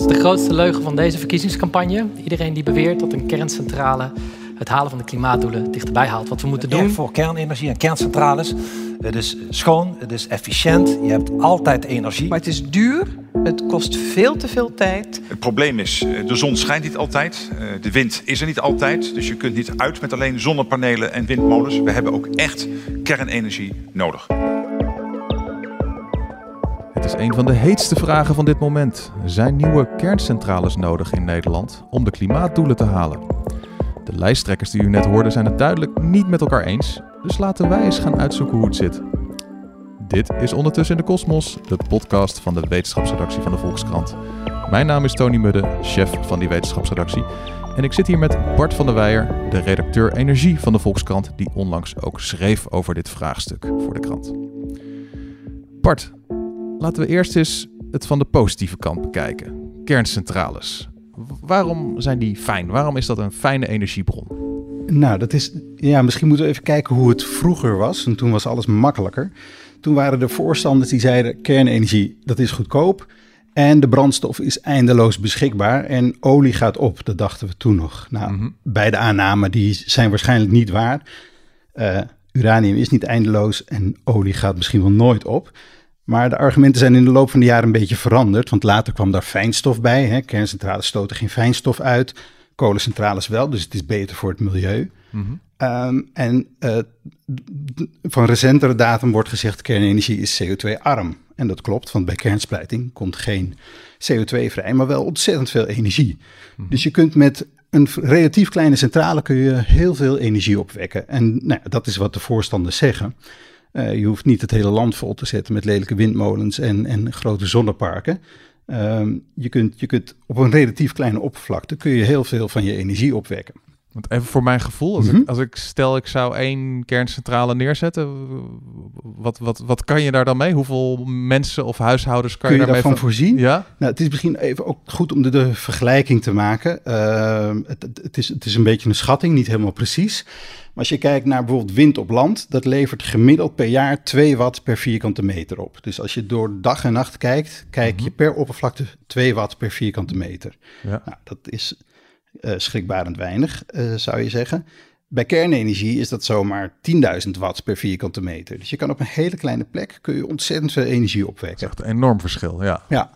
Het is de grootste leugen van deze verkiezingscampagne. Iedereen die beweert dat een kerncentrale het halen van de klimaatdoelen dichterbij haalt. Wat we moeten doen. voor kernenergie en kerncentrales. Het is schoon, het is efficiënt, je hebt altijd energie. Maar het is duur, het kost veel te veel tijd. Het probleem is, eh, de zon schijnt niet altijd, eh, de wind is er niet altijd. Dus je kunt niet uit met alleen zonnepanelen en windmolens. We hebben ook echt kernenergie nodig. Is een van de heetste vragen van dit moment. Zijn nieuwe kerncentrales nodig in Nederland om de klimaatdoelen te halen? De lijsttrekkers die u net hoorde zijn het duidelijk niet met elkaar eens, dus laten wij eens gaan uitzoeken hoe het zit. Dit is Ondertussen in de Kosmos, de podcast van de wetenschapsredactie van de Volkskrant. Mijn naam is Tony Mudde, chef van die wetenschapsredactie. En ik zit hier met Bart van der Weijer, de redacteur energie van de Volkskrant, die onlangs ook schreef over dit vraagstuk voor de krant. Bart, laten we eerst eens het van de positieve kant bekijken. Kerncentrales. Waarom zijn die fijn? Waarom is dat een fijne energiebron? Nou, dat is. Ja, misschien moeten we even kijken hoe het vroeger was. En toen was alles makkelijker. Toen waren er voorstanders die zeiden: kernenergie, dat is goedkoop. En de brandstof is eindeloos beschikbaar. En olie gaat op, dat dachten we toen nog. Nou, Mhm. beide aannamen die zijn waarschijnlijk niet waar. Eh, uranium is niet eindeloos en olie gaat misschien wel nooit op. Maar de argumenten zijn in de loop van de jaren een beetje veranderd. Want later kwam daar fijnstof bij. Hè. Kerncentrales stoten geen fijnstof uit. Kolencentrales wel, dus het is beter voor het milieu. Mhm. Ehm, en eh, van recentere datum wordt gezegd kernenergie is CO2-arm. En dat klopt, want bij kernsplijting komt geen CO2 vrij, maar wel ontzettend veel energie. Dus je kunt met een relatief kleine centrale kun je heel veel energie opwekken. En nou, dat is wat de voorstanders zeggen. Eh, je hoeft niet het hele land vol te zetten met lelijke windmolens en, en grote zonneparken. Ehm, je, kunt, je kunt op een relatief kleine oppervlakte kun je heel veel van je energie opwekken. Want even voor mijn gevoel, als, Mhm. ik, als ik stel ik zou één kerncentrale neerzetten, wat, wat, wat kan je daar dan mee? Hoeveel mensen of huishoudens kan Kun je je daarmee daarvan voorzien? Ja? Nou, het is misschien even ook goed om de, de vergelijking te maken. Ehm, het, het- is, het is een beetje een schatting, niet helemaal precies. Maar als je kijkt naar bijvoorbeeld wind op land, dat levert gemiddeld per jaar 2 watt per vierkante meter op. Dus als je door dag en nacht kijkt, kijk je per oppervlakte 2 watt per vierkante meter. Ja. Nou, dat is eh, schrikbarend weinig, eh, zou je zeggen. Bij kernenergie is dat zomaar 10.000 watt per vierkante meter. Dus je kan op een hele kleine plek kun je ontzettend veel energie Dat opwekken. is echt een enorm verschil, ja. Ja.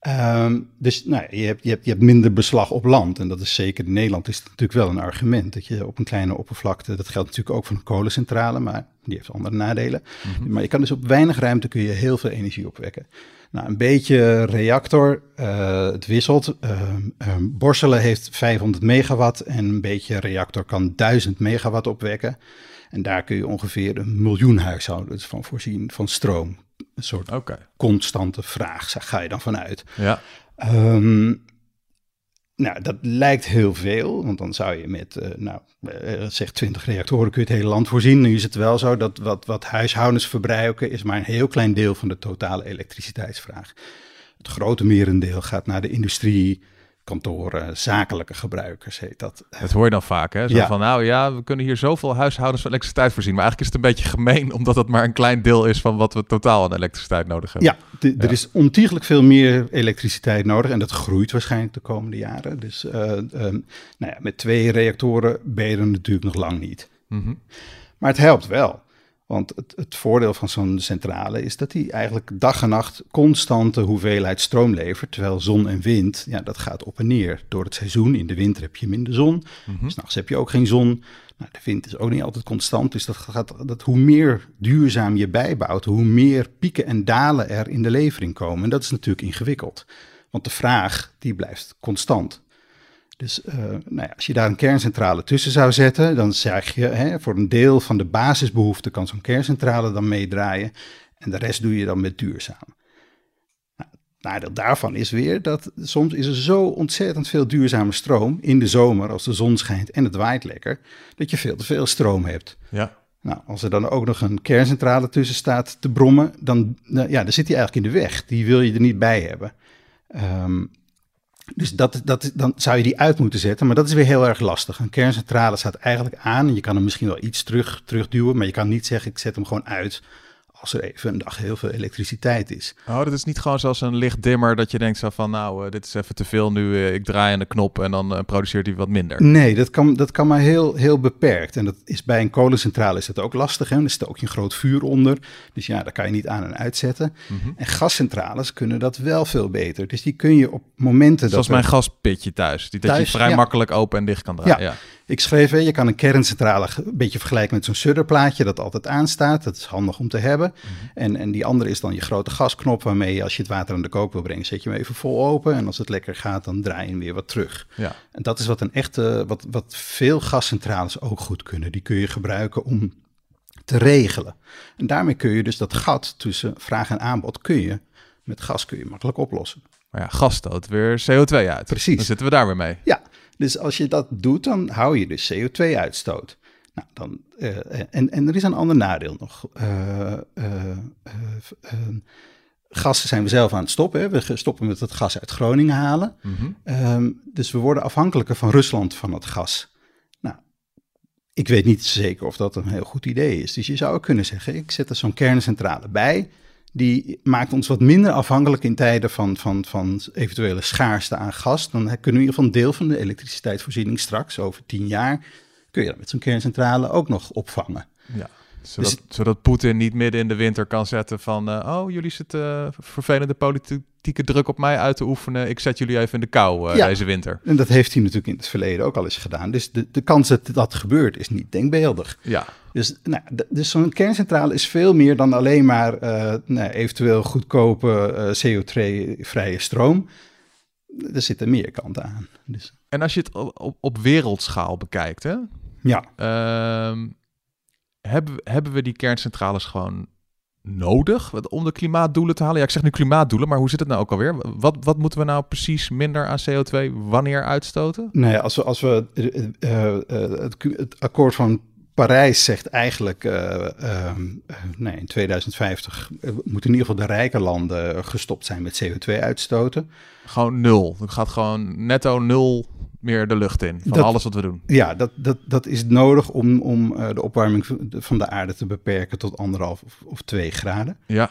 Ehm, dus nou, je, hebt, je, hebt, je hebt minder beslag op land. En dat is zeker in Nederland is natuurlijk wel een argument. Dat je op een kleine oppervlakte, dat geldt natuurlijk ook voor een kolencentrale, maar die heeft andere nadelen. Maar je kan dus op weinig ruimte kun je heel veel energie opwekken. Nou, een beetje reactor, eh, het wisselt. Borselen heeft 500 megawatt en een beetje reactor kan 1000 megawatt opwekken. En daar kun je ongeveer een miljoen huishoudens van voorzien van stroom. Een soort constante vraag, zeg, ga je dan vanuit. ja. Ehm, nou, dat lijkt heel veel, want dan zou je met, eh, nou, eh, zeg 20 reactoren kun je het hele land voorzien. Nu is het wel zo dat wat, wat huishoudens verbruiken is maar een heel klein deel van de totale elektriciteitsvraag. Het grote merendeel gaat naar de industrie, kantoren, zakelijke gebruikers heet dat. Dat hoor je dan vaak, hè? Zo Ja. van, nou ja, we kunnen hier zoveel huishoudens van elektriciteit voorzien. Maar eigenlijk is het een beetje gemeen, omdat het maar een klein del is van wat we totaal aan elektriciteit nodig hebben. Ja, er is ontiegelijk veel meer elektriciteit nodig en dat groeit waarschijnlijk de komende jaren. Dus eh, ehm, nou ja, met twee reactoren ben je er natuurlijk nog lang niet. Mhm. Maar het helpt wel. Want het, het voordeel van zo'n centrale is dat hij eigenlijk dag en nacht constante hoeveelheid stroom levert. Terwijl zon en wind, ja, dat gaat op en neer door het seizoen. In de winter heb je minder zon, Mhm. s'nachts heb je ook geen zon. Nou, de wind is ook niet altijd constant. Dus dat gaat, dat hoe meer duurzaam je bijbouwt, hoe meer pieken en dalen er in de levering komen. En dat is natuurlijk ingewikkeld. Want de vraag, die blijft constant. Dus eh, nou ja, als je daar een kerncentrale tussen zou zetten, dan zeg je hè, voor een deel van de basisbehoeften kan zo'n kerncentrale dan meedraaien. En de rest doe je dan met duurzaam. Nou, het nadeel daarvan is weer dat soms is er zo ontzettend veel duurzame stroom in de zomer als de zon schijnt en het waait lekker, dat je veel te veel stroom hebt. Ja. Nou, als er dan ook nog een kerncentrale tussen staat te brommen, dan, nou ja, dan zit die eigenlijk in de weg. Die wil je er niet bij hebben. Ehm, dus dat, dat, dan zou je die uit moeten zetten, maar dat is weer heel erg lastig. Een kerncentrale staat eigenlijk aan en je kan hem misschien wel iets terug, terugduwen, maar je kan niet zeggen ik zet hem gewoon uit als er even een dag heel veel elektriciteit is. Oh, dat is niet gewoon zoals een lichtdimmer dat je denkt zo van, nou, uh, dit is even te veel nu, uh, ik draai aan de knop en dan uh, produceert hij wat minder. Nee, dat kan, dat kan maar heel, heel beperkt. En dat is bij een kolencentrale is dat ook lastig. Hè? Er ook een groot vuur onder. Dus ja, daar kan je niet aan en uitzetten. Mm -hmm. En gascentrales kunnen dat wel veel beter. Dus die kun je op momenten... Zoals dat mijn gaspitje thuis, die thuis, dat je vrij ja. makkelijk open en dicht kan draaien. Ja. ja. Ik schreef, je kan een kerncentrale een beetje vergelijken met zo'n sudderplaatje dat altijd aanstaat. Dat is handig om te hebben. Mm -hmm. en, en die andere is dan je grote gasknop waarmee je als je het water aan de kook wil brengen, zet je hem even vol open. En als het lekker gaat, dan draai je hem weer wat terug. Ja. En dat is wat een echte, wat, wat veel gascentrales ook goed kunnen. Die kun je gebruiken om te regelen. En daarmee kun je dus dat gat tussen vraag en aanbod kun je met gas kun je makkelijk oplossen. Maar ja, gas stoot weer CO2 uit. Precies. Dan zitten we daar weer mee. Ja, dus als je dat doet, dan hou je dus CO2-uitstoot. Nou, dan, uh, en, en er is een ander nadeel nog. Uh, uh, gas zijn we zelf aan het stoppen. Hè. We stoppen met het gas uit Groningen halen. Mm -hmm. um, dus we worden afhankelijker van Rusland van het gas. Nou, ik weet niet zeker of dat een heel goed idee is. Dus je zou ook kunnen zeggen, ik zet er zo'n kerncentrale bij die maakt ons wat minder afhankelijk in tijden van, van, van eventuele schaarste aan gas. Dan kunnen we in ieder geval een deel van de elektriciteitsvoorziening straks, over tien jaar, kun je dat met zo'n kerncentrale ook nog opvangen. Ja. Zodat, dus, zodat Poetin niet midden in de winter kan zetten van... Uh, oh, jullie zitten uh, vervelende politieke druk op mij uit te oefenen. Ik zet jullie even in de kou uh, ja, deze winter. En dat heeft hij natuurlijk in het verleden ook al eens gedaan. Dus de, de kans dat dat gebeurt is niet denkbeeldig. Ja. Dus, nou, dus zo'n kerncentrale is veel meer dan alleen maar nou, eventueel goedkope CO2-vrije stroom. Er zitten meer kanten aan. Dus. En als je het op, op, wereldschaal bekijkt, hè? Ja. Ehm, hebben, hebben we die kerncentrales gewoon nodig om de klimaatdoelen te halen? Ja, ik zeg nu klimaatdoelen, maar hoe zit het nou ook alweer? Wat, wat moeten we nou precies minder aan CO2 wanneer uitstoten? Nou ja, als we, als we uh, uh, het, het, akkoord van Parijs zegt eigenlijk, uh, nee, in 2050 moeten in ieder geval de rijke landen gestopt zijn met CO2 uitstoten. Gewoon nul. Het gaat gewoon netto nul meer de lucht in van dat, alles wat we doen. Ja, dat, dat, dat is nodig om, om de opwarming van de aarde te beperken tot anderhalf of, of twee graden. Ja,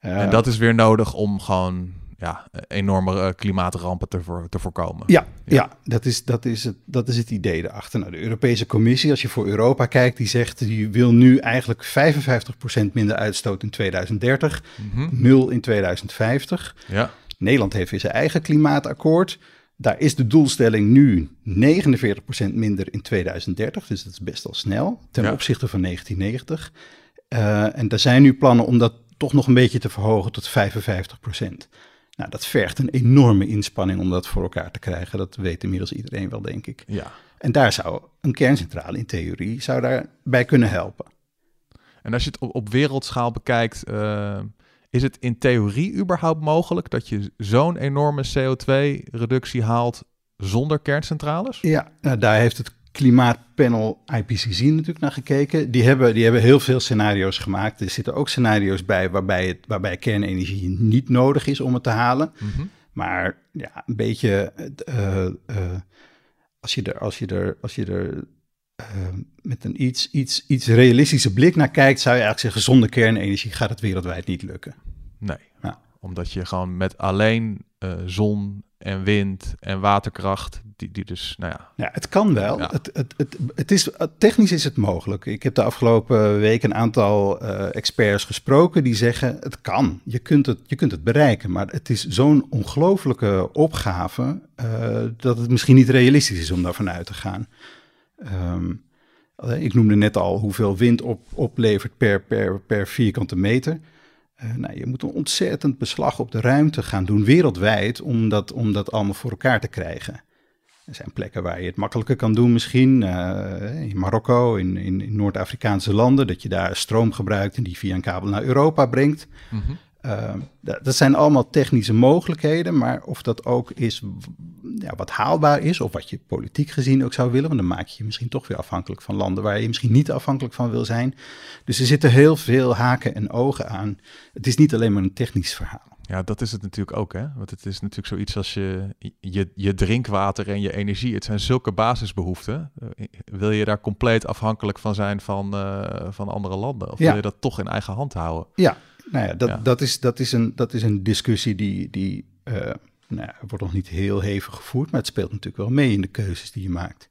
en dat is weer nodig om gewoon ja, enorme uh, klimaatrampen te, voor, te voorkomen. Ja, ja. ja, dat, is, dat, is het, dat is het idee erachter. Nou, de Europese Commissie, als je voor Europa kijkt, die zegt die wil nu eigenlijk 55% minder uitstoot in 2030, mm -hmm. nul in 2050. Ja. Nederland heeft weer zijn eigen klimaatakkoord. Daar is de doelstelling nu 49% minder in 2030, dus dat is best wel snel ten ja. opzichte van 1990. Uh, en er zijn nu plannen om dat toch nog een beetje te verhogen tot 55%. Nou, dat vergt een enorme inspanning om dat voor elkaar te krijgen. Dat weet inmiddels iedereen wel, denk ik. Ja. En daar zou een kerncentrale in theorie zou daarbij kunnen helpen. En als je het op, op wereldschaal bekijkt, uh, is het in theorie überhaupt mogelijk dat je zo'n enorme CO2-reductie haalt zonder kerncentrales? Ja, nou, daar heeft het klimaatpanel IPCC natuurlijk naar gekeken. Die hebben, die hebben heel veel scenario's gemaakt. Er zitten ook scenario's bij waarbij, het, waarbij kernenergie niet nodig is om het te halen. Mm -hmm. Maar ja, een beetje uh, uh, als je er, als je er, als je er uh, met een iets, iets, iets realistische blik naar kijkt, zou je eigenlijk zeggen: zonder kernenergie gaat het wereldwijd niet lukken. Nee. Omdat je gewoon met alleen zon en wind en waterkracht, die, die dus, nou ja. Ja, het kan wel. Ja. Het, het, het, het is, technisch is het mogelijk. Ik heb de afgelopen week een aantal uh, experts gesproken die zeggen, het kan. Je kunt het, je kunt het bereiken, maar het is zo'n ongelofelijke opgave uh, dat het misschien niet realistisch is om daarvan uit te gaan. Um, ik noemde net al hoeveel wind op, oplevert per, per, per vierkante meter. Uh, nou, je moet een ontzettend beslag op de ruimte gaan doen wereldwijd om dat, om dat allemaal voor elkaar te krijgen. Er zijn plekken waar je het makkelijker kan doen misschien. Uh, in Marokko, in, in, Noord-Afrikaanse landen, dat je daar stroom gebruikt en die via een kabel naar Europa brengt. Mm. Uh, dat, zijn allemaal technische mogelijkheden, maar of dat ook is ja, wat haalbaar is, of wat je politiek gezien ook zou willen, want dan maak je je misschien toch weer afhankelijk van landen waar je misschien niet afhankelijk van wil zijn. Dus er zitten heel veel haken en ogen aan. Het is niet alleen maar een technisch verhaal. Ja, dat is het natuurlijk ook, hè? Want het is natuurlijk zoiets als je, je, je drinkwater en je energie. Het zijn zulke basisbehoeften. Eh, wil je daar compleet afhankelijk van zijn van, uh, van andere landen? Of Ja. wil je dat toch in eigen hand houden? Ja, nou ja, dat, Ja. Dat, is, dat, is een, dat is een discussie die, die eh, nou ja, wordt nog niet heel hevig gevoerd, maar het speelt natuurlijk wel mee in de keuzes die je maakt.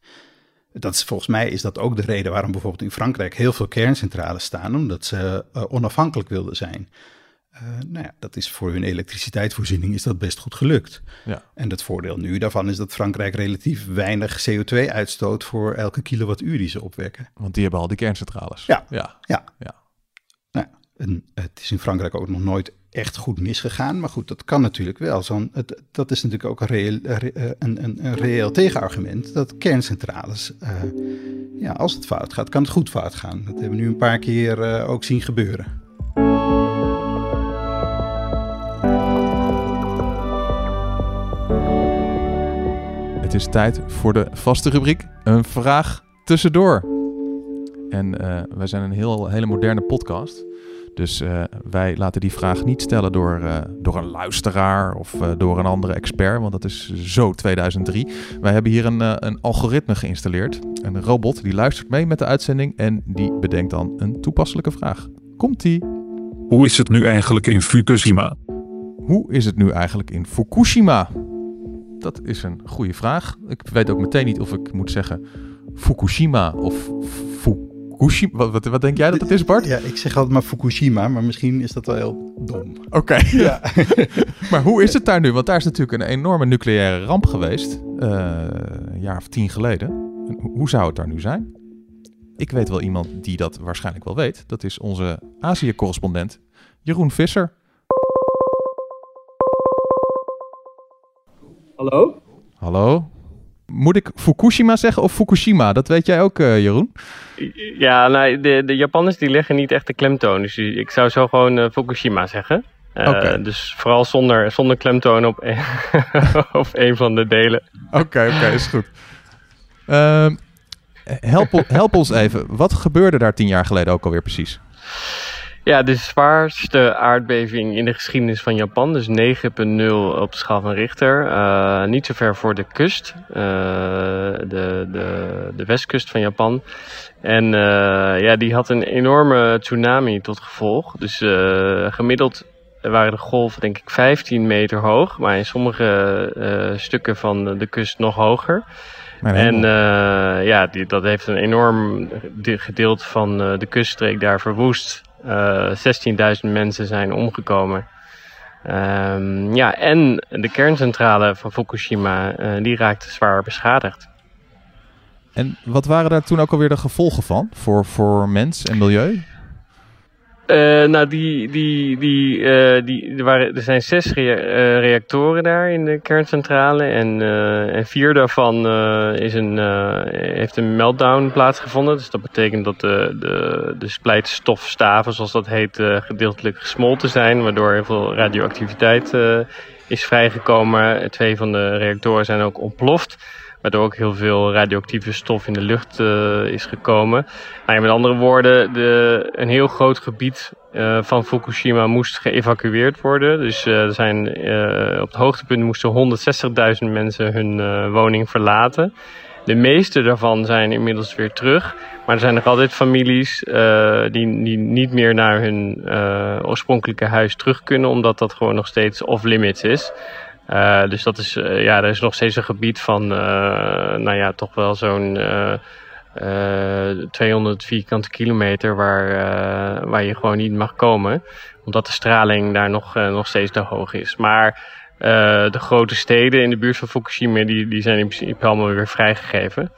Dat is, volgens mij is dat ook de reden waarom bijvoorbeeld in Frankrijk heel veel kerncentrales staan, omdat ze eh, onafhankelijk wilden zijn. Eh, nou ja, dat is voor hun elektriciteitsvoorziening is dat best goed gelukt. Ja. En het voordeel nu daarvan is dat Frankrijk relatief weinig CO2 uitstoot voor elke kilowattuur die ze opwekken. Want die hebben al die kerncentrales. Ja. ja. Ja. Ja. Het is in Frankrijk ook nog nooit echt goed misgegaan. Maar goed, dat kan natuurlijk wel. Het, dat is natuurlijk ook een reëel, eh, een, een, reëel tegenargument. Dat kerncentrales, eh, ja, als het fout gaat, kan het goed fout gaan. Dat hebben we nu een paar keer eh, ook zien gebeuren. Het is tijd voor de vaste rubriek Een Vraag Tussendoor. En wij zijn een heel, hele moderne podcast. Dus eh, wij laten die vraag niet stellen door, eh, door een luisteraar of eh, door een andere expert, want dat is zo 2003. Wij hebben hier een, een algoritme geïnstalleerd. Een robot die luistert mee met de uitzending en die bedenkt dan een toepasselijke vraag. Komt-ie? Hoe is het nu eigenlijk in Fukushima? Hoe is het nu eigenlijk in Fukushima? Dat is een goede vraag. Ik weet ook meteen niet of ik moet zeggen Fukushima of Fukushima. Wat, wat, wat denk jij dat het is, Bart? Ja, ik zeg altijd maar Fukushima, maar misschien is dat wel heel dom. Oké. Ja. maar hoe is het daar nu? Want daar is natuurlijk een enorme nucleaire ramp geweest. eh, een jaar of tien geleden. En ho- hoe zou het daar nu zijn? Ik weet wel iemand die dat waarschijnlijk wel weet. Dat is onze Azië-correspondent Jeroen Visser. Hallo? Hallo? Moet ik Fukushima zeggen of Fukushima? Dat weet jij ook, eh, Jeroen. Ja, nou, de, de Japanners die leggen niet echt de klemtoon. Dus ik zou zo gewoon eh, Fukushima zeggen. Eh. Dus vooral zonder, zonder klemtoon op, een- op een van de delen. Oké, oké, is goed. Ehm, help, help ons even. Wat gebeurde daar tien jaar geleden ook alweer precies? Ja, de zwaarste aardbeving in de geschiedenis van Japan. Dus 9,0 op de schaal van Richter. Eh, niet zo ver voor de kust. eh, de, de, de westkust van Japan. En eh, ja, die had een enorme tsunami tot gevolg. Dus gemiddeld waren de golven denk ik 15 meter hoog. Maar in sommige stukken van de kust nog hoger. En ja, die, dat heeft een enorm de- gedeelte van de kuststreek daar verwoest. Eh 16.000 mensen zijn omgekomen. Ehm, ja, en de kerncentrale van Fukushima, eh, die raakte zwaar beschadigd. En wat waren daar toen ook alweer de gevolgen van voor, voor mens en milieu? Eh, nou, die, die, die, eh, die, er, waren, er zijn zes eh, reactoren daar in de kerncentrale. En, en vier daarvan is een, heeft een meltdown plaatsgevonden. Dus dat betekent dat de, de, de splijtstofstaven, zoals dat heet, gedeeltelijk gesmolten zijn. Waardoor heel veel radioactiviteit is vrijgekomen. Twee van de reactoren zijn ook ontploft. Waardoor ook heel veel radioactieve stof in de lucht eh, is gekomen. Nou, met andere woorden, de, een heel groot gebied eh, van Fukushima moest geëvacueerd worden. Dus eh, er zijn, op het hoogtepunt moesten 160.000 mensen hun woning verlaten. De meeste daarvan zijn inmiddels weer terug. Maar er zijn nog altijd families die, die niet meer naar hun oorspronkelijke huis terug kunnen, omdat dat gewoon nog steeds off-limits is. Eh, dus dat is, eh, ja, er is nog steeds een gebied van, eh, nou ja, toch wel zo'n eh, eh, 200 vierkante kilometer waar, waar je gewoon niet mag komen. Omdat de straling daar nog, nog steeds te hoog is. Maar de grote steden in de buurt van Fukushima, die, die zijn in principe allemaal weer vrijgegeven.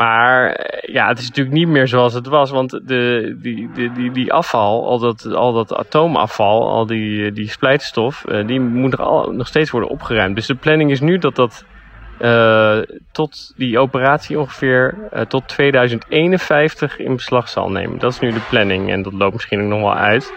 Maar eh, ja, het is natuurlijk niet meer zoals het was. Want de, die, die, die, die afval, al dat, al dat atoomafval, al die, eh, die splijtstof, eh, die moet nog, al, nog steeds worden opgeruimd. Dus de planning is nu dat dat tot die operatie ongeveer tot 2051 in beslag zal nemen. Dat is nu de planning en dat loopt misschien ook nog wel uit.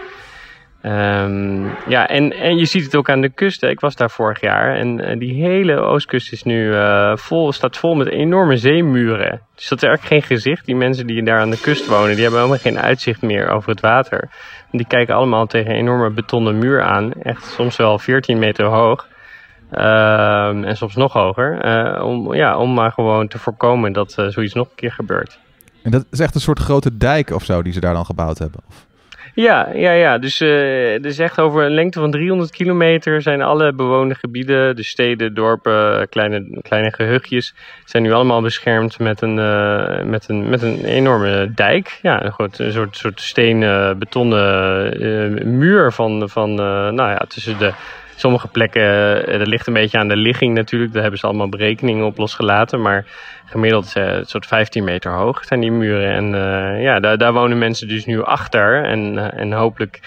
Ehm, ja, en, en je ziet het ook aan de kust. Ik was daar vorig jaar en eh, die hele oostkust is nu eh, vol, staat vol met enorme zeemuren. Dus dat is eigenlijk geen gezicht. Die mensen die daar aan de kust wonen, die hebben helemaal geen uitzicht meer over het water. Die kijken allemaal tegen een enorme betonnen muur aan. Echt soms wel 14 meter hoog. Ehm, en soms nog hoger. Eh, om, ja, om maar gewoon te voorkomen dat zoiets nog een keer gebeurt. En dat is echt een soort grote dijk of zo die ze daar dan gebouwd hebben? Of? Ja, ja, ja. Dus uh, dus echt over een lengte van 300 kilometer zijn alle bewoonde gebieden, de steden, dorpen, kleine, kleine gehuchtjes, zijn nu allemaal beschermd met een, uh, met een, met een enorme dijk. Ja, een, soort, soort stenen, betonnen uh, muur van, van nou ja, tussen de sommige plekken, dat ligt een beetje aan de ligging natuurlijk. Daar hebben ze allemaal berekeningen op losgelaten. Maar gemiddeld uh, soort 15 meter hoog zijn die muren. En uh, ja, daar, daar wonen mensen dus nu achter en, en hopelijk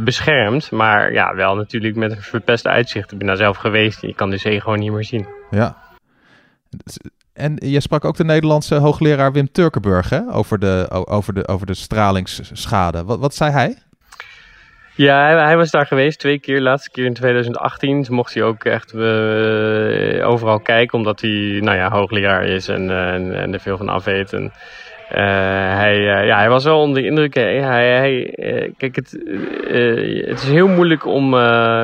beschermd. Maar ja, wel natuurlijk met een verpest uitzicht. Ik ben daar zelf geweest. Je kan de zee gewoon niet meer zien. Ja. En je sprak ook de Nederlandse hoogleraar Wim Turkenburg hè? Over, de, over, de, over de stralingsschade. Wat, wat zei hij? Ja, hij, was daar geweest twee keer. Laatste keer in 2018. Toen mocht hij ook echt uh, overal kijken, omdat hij nou ja, hoogleraar is en, uh, en, en, er veel van af weet. En, uh, hij, ja, hij was wel onder de indruk. Hij, hij, kijk, het, het is heel moeilijk om,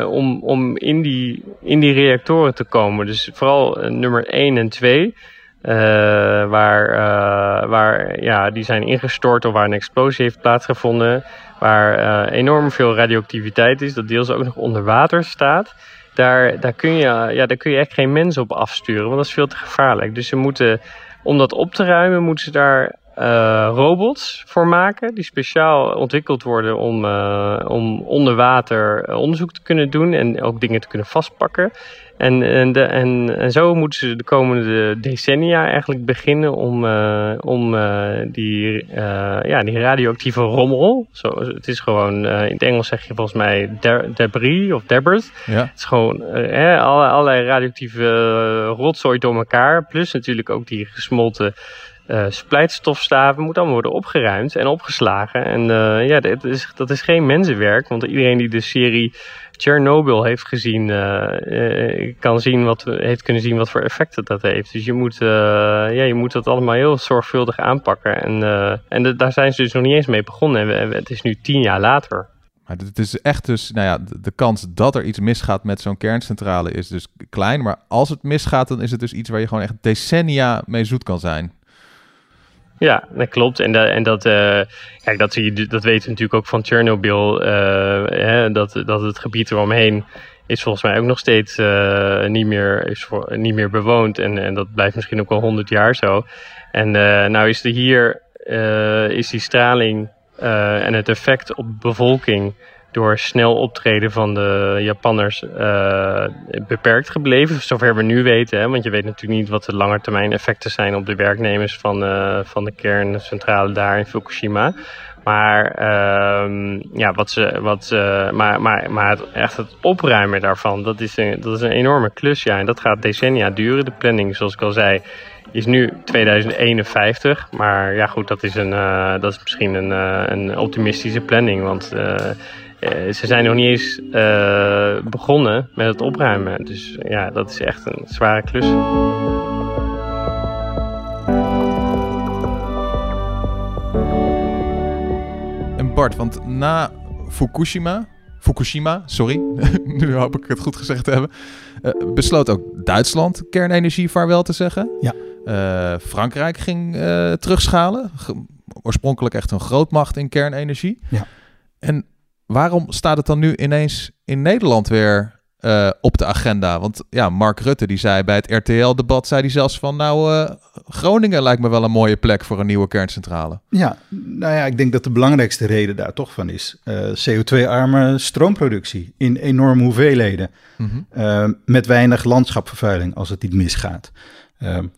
om, om in, die, in die reactoren te komen. Dus vooral nummer 1 en 2. Uh, waar, uh, waar ja, die zijn ingestort of waar een explosie heeft plaatsgevonden waar uh, enorm veel radioactiviteit is, dat deels ook nog onder water staat. Daar, daar, kun je, ja, daar kun je echt geen mensen op afsturen, want dat is veel te gevaarlijk. Dus ze moeten, om dat op te ruimen, moeten ze daar uh, robots voor maken. Die speciaal ontwikkeld worden om, uh, om onder water onderzoek te kunnen doen en ook dingen te kunnen vastpakken. En, en, de, en, en, zo moeten ze de komende decennia eigenlijk beginnen om, uh, om die, ja, die radioactieve rommel. Zo, het is gewoon, in het Engels zeg je volgens mij de, debris of debris. Ja. Het is gewoon eh, alle, allerlei radioactieve rotzooi door elkaar. Plus natuurlijk ook die gesmolten uh, splijtstofstaven moet allemaal worden opgeruimd en opgeslagen. En uh, ja, dat is, dat is geen mensenwerk, want iedereen die de serie Chernobyl heeft gezien, uh, kan zien wat, heeft kunnen zien wat voor effecten dat heeft. Dus je moet, ja, je moet dat allemaal heel zorgvuldig aanpakken. En, en daar zijn ze dus nog niet eens mee begonnen. En het is nu tien jaar later. Maar het is echt dus, nou ja, de kans dat er iets misgaat met zo'n kerncentrale is dus klein. Maar als het misgaat, dan is het dus iets waar je gewoon echt decennia mee zoet kan zijn. Ja, dat klopt. En, en dat, uh, kijk, dat, zie je, dat weten we natuurlijk ook van Chernobyl. Uh, hè, dat, dat het gebied eromheen is volgens mij ook nog steeds uh, niet, meer, is voor, niet meer bewoond. En, en dat blijft misschien ook wel honderd jaar zo. En nou is er hier is die straling en het effect op bevolking door snel optreden van de Japanners uh, beperkt gebleven. Zover we nu weten. Hè? Want je weet natuurlijk niet wat de langetermijn effecten zijn op de werknemers van, uh, van de kerncentrale daar in Fukushima. Maar, uh, ja, wat ze, wat, maar, maar, maar echt het opruimen daarvan, dat is, een, dat is een enorme klus. Ja, en dat gaat decennia duren. De planning, zoals ik al zei, is nu 2051. Maar ja, goed, dat is, een, dat is misschien een, een optimistische planning. Want uh, ze zijn nog niet eens uh, begonnen met het opruimen. Dus ja, dat is echt een zware klus. En Bart, want na Fukushima, Fukushima, sorry, nu hoop ik het goed gezegd te hebben, uh, besloot ook Duitsland kernenergie vaarwel te zeggen. Ja. Frankrijk ging terugschalen. oorspronkelijk echt een grootmacht in kernenergie. Ja. En waarom staat het dan nu ineens in Nederland weer uh, op de agenda? Want ja, Mark Rutte die zei bij het RTL-debat, zei hij zelfs van nou, uh, Groningen lijkt me wel een mooie plek voor een nieuwe kerncentrale. Ja, nou ja, ik denk dat de belangrijkste reden daar toch van is uh, CO2-arme stroomproductie in enorme hoeveelheden. Mm -hmm. met weinig landschapvervuiling als het niet misgaat.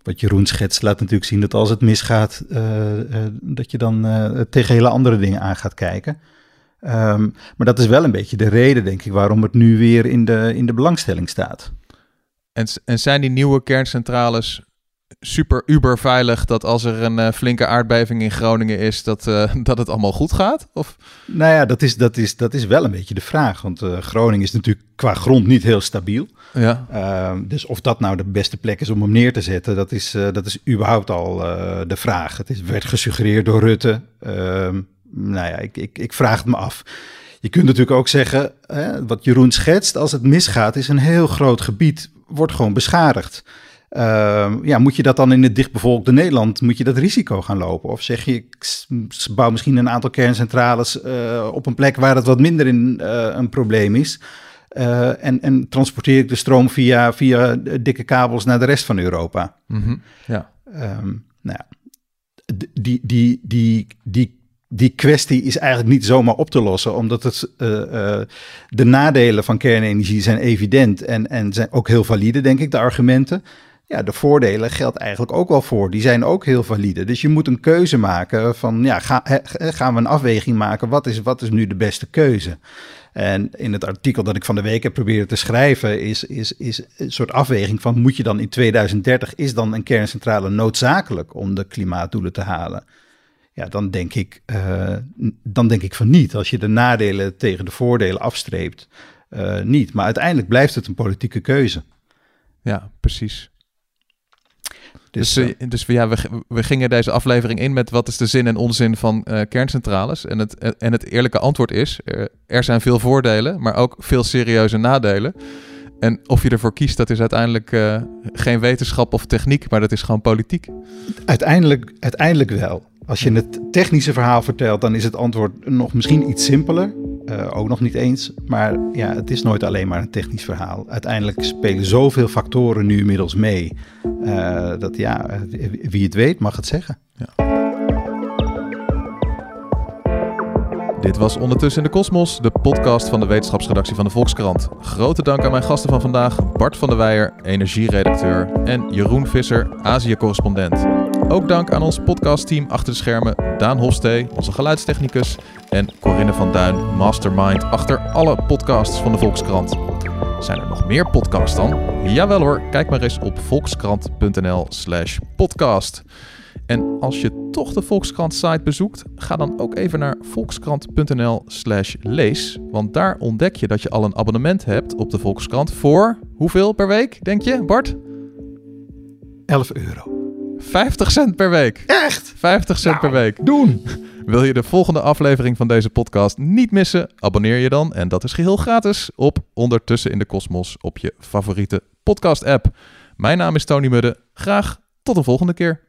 Wat Jeroen schetst laat natuurlijk zien dat als het misgaat, dat je dan tegen hele andere dingen aan gaat kijken. Um, maar dat is wel een beetje de reden, denk ik, waarom het nu weer in de, in de belangstelling staat. En, en zijn die nieuwe kerncentrales super uber veilig dat als er een eh, flinke aardbeving in Groningen is, dat, eh, dat het allemaal goed gaat? Of? Nou ja, dat is, dat, is, dat is wel een beetje de vraag. Want eh, Groningen is natuurlijk qua grond niet heel stabiel. Ja. Ehm, dus of dat nou de beste plek is om hem neer te zetten, dat is, dat is überhaupt al de vraag. Het is, werd gesuggereerd door Rutte. Ehm, nou ja, ik, ik, ik vraag het me af. Je kunt natuurlijk ook zeggen, hè, wat Jeroen schetst, als het misgaat, is een heel groot gebied, wordt gewoon beschadigd. Uh, ja, moet je dat dan in het dichtbevolkte Nederland, moet je dat risico gaan lopen? Of zeg je, ik bouw misschien een aantal kerncentrales uh, op een plek waar het wat minder in, uh, een probleem is. Uh, en, en transporteer ik de stroom via, via dikke kabels naar de rest van Europa. Mm -hmm. Ja. Um, nou ja, die, die, die, die die kwestie is eigenlijk niet zomaar op te lossen, omdat het, uh, uh, de nadelen van kernenergie zijn evident en, en zijn ook heel valide, denk ik, de argumenten. Ja, de voordelen geldt eigenlijk ook wel voor. Die zijn ook heel valide. Dus je moet een keuze maken van, ja, gaan we een afweging maken? Wat is, wat is nu de beste keuze? En in het artikel dat ik van de week heb proberen te schrijven, is, is, is een soort afweging van, moet je dan in 2030, is dan een kerncentrale noodzakelijk om de klimaatdoelen te halen? Ja, dan denk ik, uh, dan denk ik van niet. Als je de nadelen tegen de voordelen afstreept, uh, niet. Maar uiteindelijk blijft het een politieke keuze. Ja, precies. Dus, dus, uh, dus ja, we, we gingen deze aflevering in met wat is de zin en onzin van uh, kerncentrales. En het, en het eerlijke antwoord is, er, er zijn veel voordelen, maar ook veel serieuze nadelen. En of je ervoor kiest, dat is uiteindelijk uh, geen wetenschap of techniek, maar dat is gewoon politiek. Uiteindelijk, uiteindelijk wel. Als je het technische verhaal vertelt, dan is het antwoord nog misschien iets simpeler. Uh, ook nog niet eens. Maar ja, het is nooit alleen maar een technisch verhaal. Uiteindelijk spelen zoveel factoren nu inmiddels mee. Uh, dat ja, wie het weet mag het zeggen. Ja. Dit was Ondertussen in de Kosmos, de podcast van de wetenschapsredactie van de Volkskrant. Grote dank aan mijn gasten van vandaag, Bart van der Weijer, energieredacteur, en Jeroen Visser, Azië-correspondent. Ook dank aan ons podcastteam achter de schermen, Daan Hofstee, onze geluidstechnicus, en Corinne van Duin, mastermind achter alle podcasts van de Volkskrant. Zijn er nog meer podcasts dan? Jawel hoor, kijk maar eens op volkskrant.nl slash podcast. En als je toch de Volkskrant site bezoekt, ga dan ook even naar volkskrant.nl/slash lees. Want daar ontdek je dat je al een abonnement hebt op de Volkskrant voor hoeveel per week, denk je, Bart? 11 euro. 50 cent per week. Echt? 50 cent nou, per week. Doen. Wil je de volgende aflevering van deze podcast niet missen? Abonneer je dan, en dat is geheel gratis, op Ondertussen in de Kosmos op je favoriete podcast-app. Mijn naam is Tony Mudde. Graag tot de volgende keer.